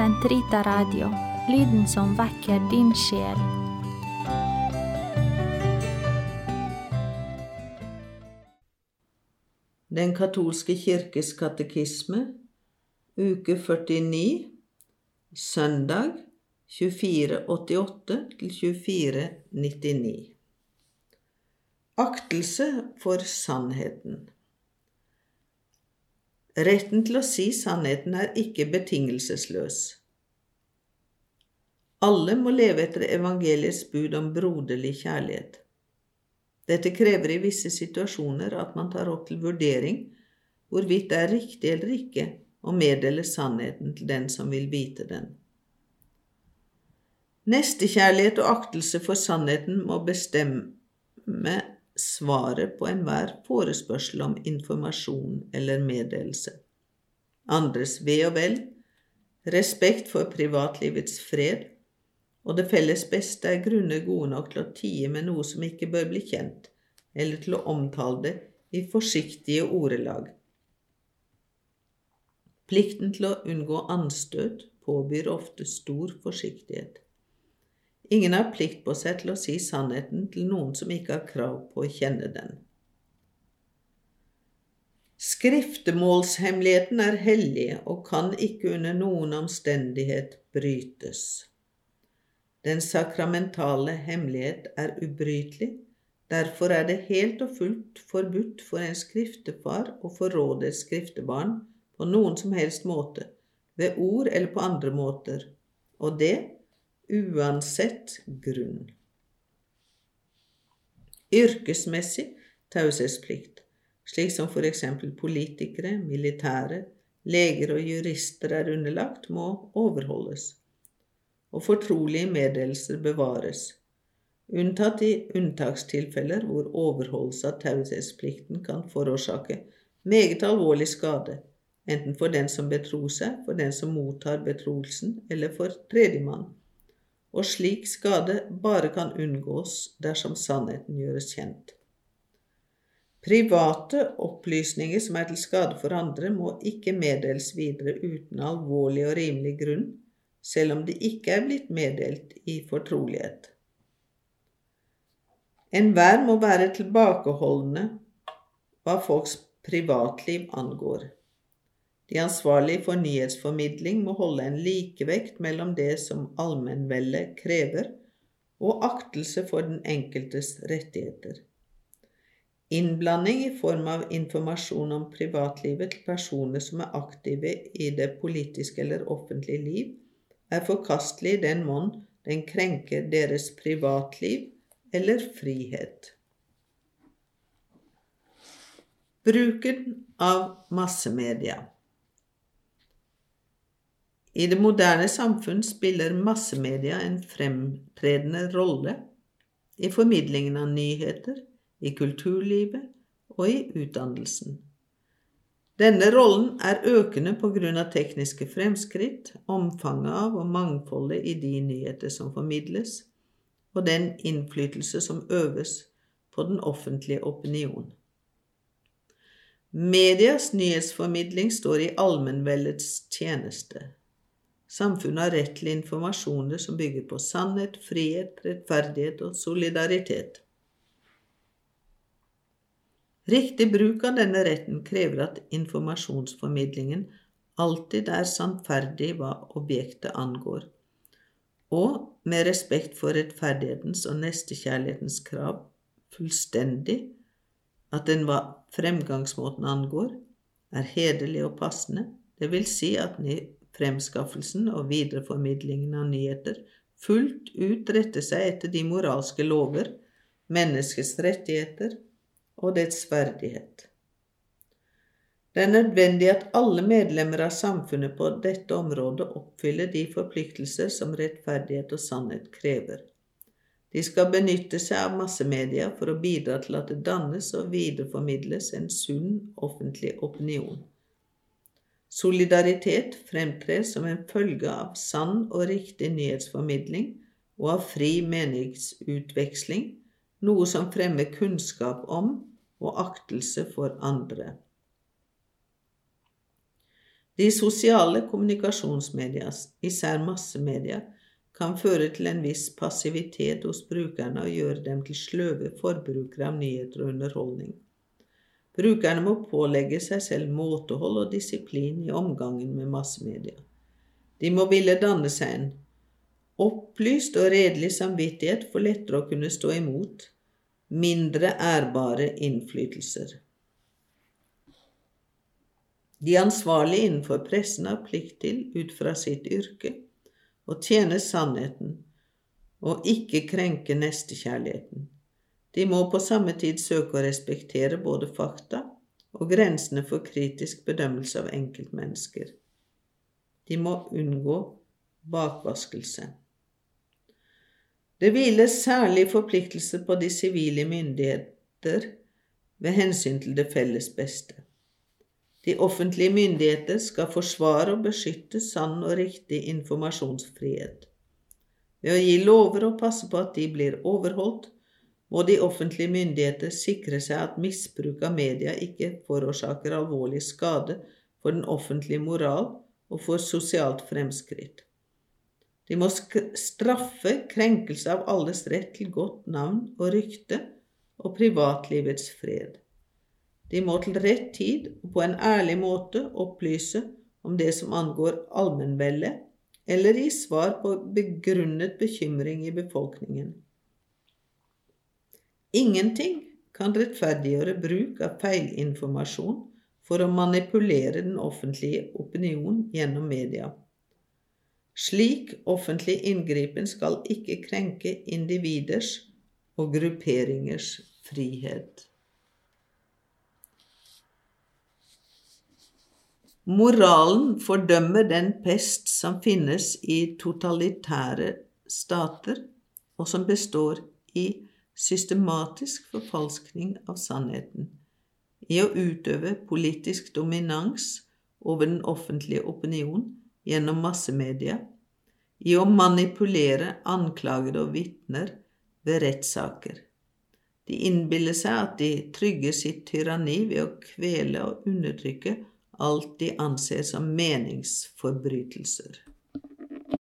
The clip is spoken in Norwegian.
Sentrita Radio, lyden som vekker din sjel. Den katolske kirkes katekisme, uke 49, søndag 2488 2499. Aktelse for sannheten. Retten til å si sannheten er ikke betingelsesløs. Alle må leve etter evangeliets bud om broderlig kjærlighet. Dette krever i visse situasjoner at man tar opp til vurdering hvorvidt det er riktig eller ikke å meddele sannheten til den som vil vite den. Nestekjærlighet og aktelse for sannheten må bestemme svaret på enhver forespørsel om informasjon eller meddelelse. Andres ve og vel, respekt for privatlivets fred og det felles beste er grunner gode nok til å tie med noe som ikke bør bli kjent, eller til å omtale det i forsiktige ordelag. Plikten til å unngå anstøt påbyr ofte stor forsiktighet. Ingen har plikt på seg til å si sannheten til noen som ikke har krav på å kjenne den. Skriftemålshemmeligheten er hellig og kan ikke under noen omstendighet brytes. Den sakramentale hemmelighet er ubrytelig, derfor er det helt og fullt forbudt for en skriftefar å forråde et skriftebarn på noen som helst måte, ved ord eller på andre måter, og det uansett grunn. Yrkesmessig taushetsplikt, slik som for eksempel politikere, militære, leger og jurister er underlagt, må overholdes og fortrolige meddelelser bevares, unntatt i unntakstilfeller hvor overholdelse av taushetsplikten kan forårsake meget alvorlig skade, enten for den som betror seg, for den som mottar betroelsen, eller for tredjemann, og slik skade bare kan unngås dersom sannheten gjøres kjent. Private opplysninger som er til skade for andre, må ikke meddeles videre uten alvorlig og rimelig grunn, selv om de ikke er blitt meddelt i fortrolighet. Enhver må være tilbakeholdne hva folks privatliv angår. De ansvarlige for nyhetsformidling må holde en likevekt mellom det som allmennvellet krever, og aktelse for den enkeltes rettigheter. Innblanding i form av informasjon om privatlivet til personer som er aktive i det politiske eller offentlige liv, er forkastelig i den mån den krenker deres privatliv eller frihet. Bruken av massemedia I det moderne samfunn spiller massemedia en fremtredende rolle i formidlingen av nyheter, i kulturlivet og i utdannelsen. Denne rollen er økende på grunn av tekniske fremskritt, omfanget av og mangfoldet i de nyheter som formidles, og den innflytelse som øves på den offentlige opinion. Medias nyhetsformidling står i allmennvellets tjeneste. Samfunnet har rett til informasjoner som bygger på sannhet, frihet, rettferdighet og solidaritet. Riktig bruk av denne retten krever at informasjonsformidlingen alltid er sannferdig hva objektet angår, og med respekt for rettferdighetens og nestekjærlighetens krav fullstendig, at den hva fremgangsmåten angår, er hederlig og passende, det vil si at fremskaffelsen og videreformidlingen av nyheter fullt ut retter seg etter de moralske lover, menneskets rettigheter, og dets verdighet. Det er nødvendig at alle medlemmer av samfunnet på dette området oppfyller de forpliktelser som rettferdighet og sannhet krever. De skal benytte seg av massemedia for å bidra til at det dannes og videreformidles en sunn offentlig opinion. Solidaritet fremtrer som en følge av sann og riktig nyhetsformidling og av fri meningsutveksling, noe som fremmer kunnskap om og aktelse for andre. De sosiale kommunikasjonsmedia, især massemedia, kan føre til en viss passivitet hos brukerne og gjøre dem til sløve forbrukere av nyheter og underholdning. Brukerne må pålegge seg selv måtehold og disiplin i omgangen med massemedia. De må ville danne seg en opplyst og redelig samvittighet for lettere å kunne stå imot mindre ærbare innflytelser. De ansvarlige innenfor pressen har plikt til, ut fra sitt yrke, å tjene sannheten og ikke krenke nestekjærligheten. De må på samme tid søke å respektere både fakta og grensene for kritisk bedømmelse av enkeltmennesker. De må unngå bakvaskelse. Det hviler særlig forpliktelser på de sivile myndigheter ved hensyn til det felles beste. De offentlige myndigheter skal forsvare og beskytte sann og riktig informasjonsfrihet. Ved å gi lover og passe på at de blir overholdt, må de offentlige myndigheter sikre seg at misbruk av media ikke forårsaker alvorlig skade for den offentlige moral og for sosialt fremskritt. De må straffe krenkelse av alles rett til godt navn og rykte og privatlivets fred. De må til rett tid og på en ærlig måte opplyse om det som angår allmennvellet, eller gi svar på begrunnet bekymring i befolkningen. Ingenting kan rettferdiggjøre bruk av feilinformasjon for å manipulere den offentlige opinion gjennom media. Slik offentlig inngripen skal ikke krenke individers og grupperingers frihet. Moralen fordømmer den pest som finnes i totalitære stater, og som består i systematisk forfalskning av sannheten, i å utøve politisk dominans over den offentlige opinion gjennom massemedia, i å manipulere anklagede og vitner ved rettssaker. De innbiller seg at de trygger sitt tyranni ved å kvele og undertrykke alt de anser som meningsforbrytelser.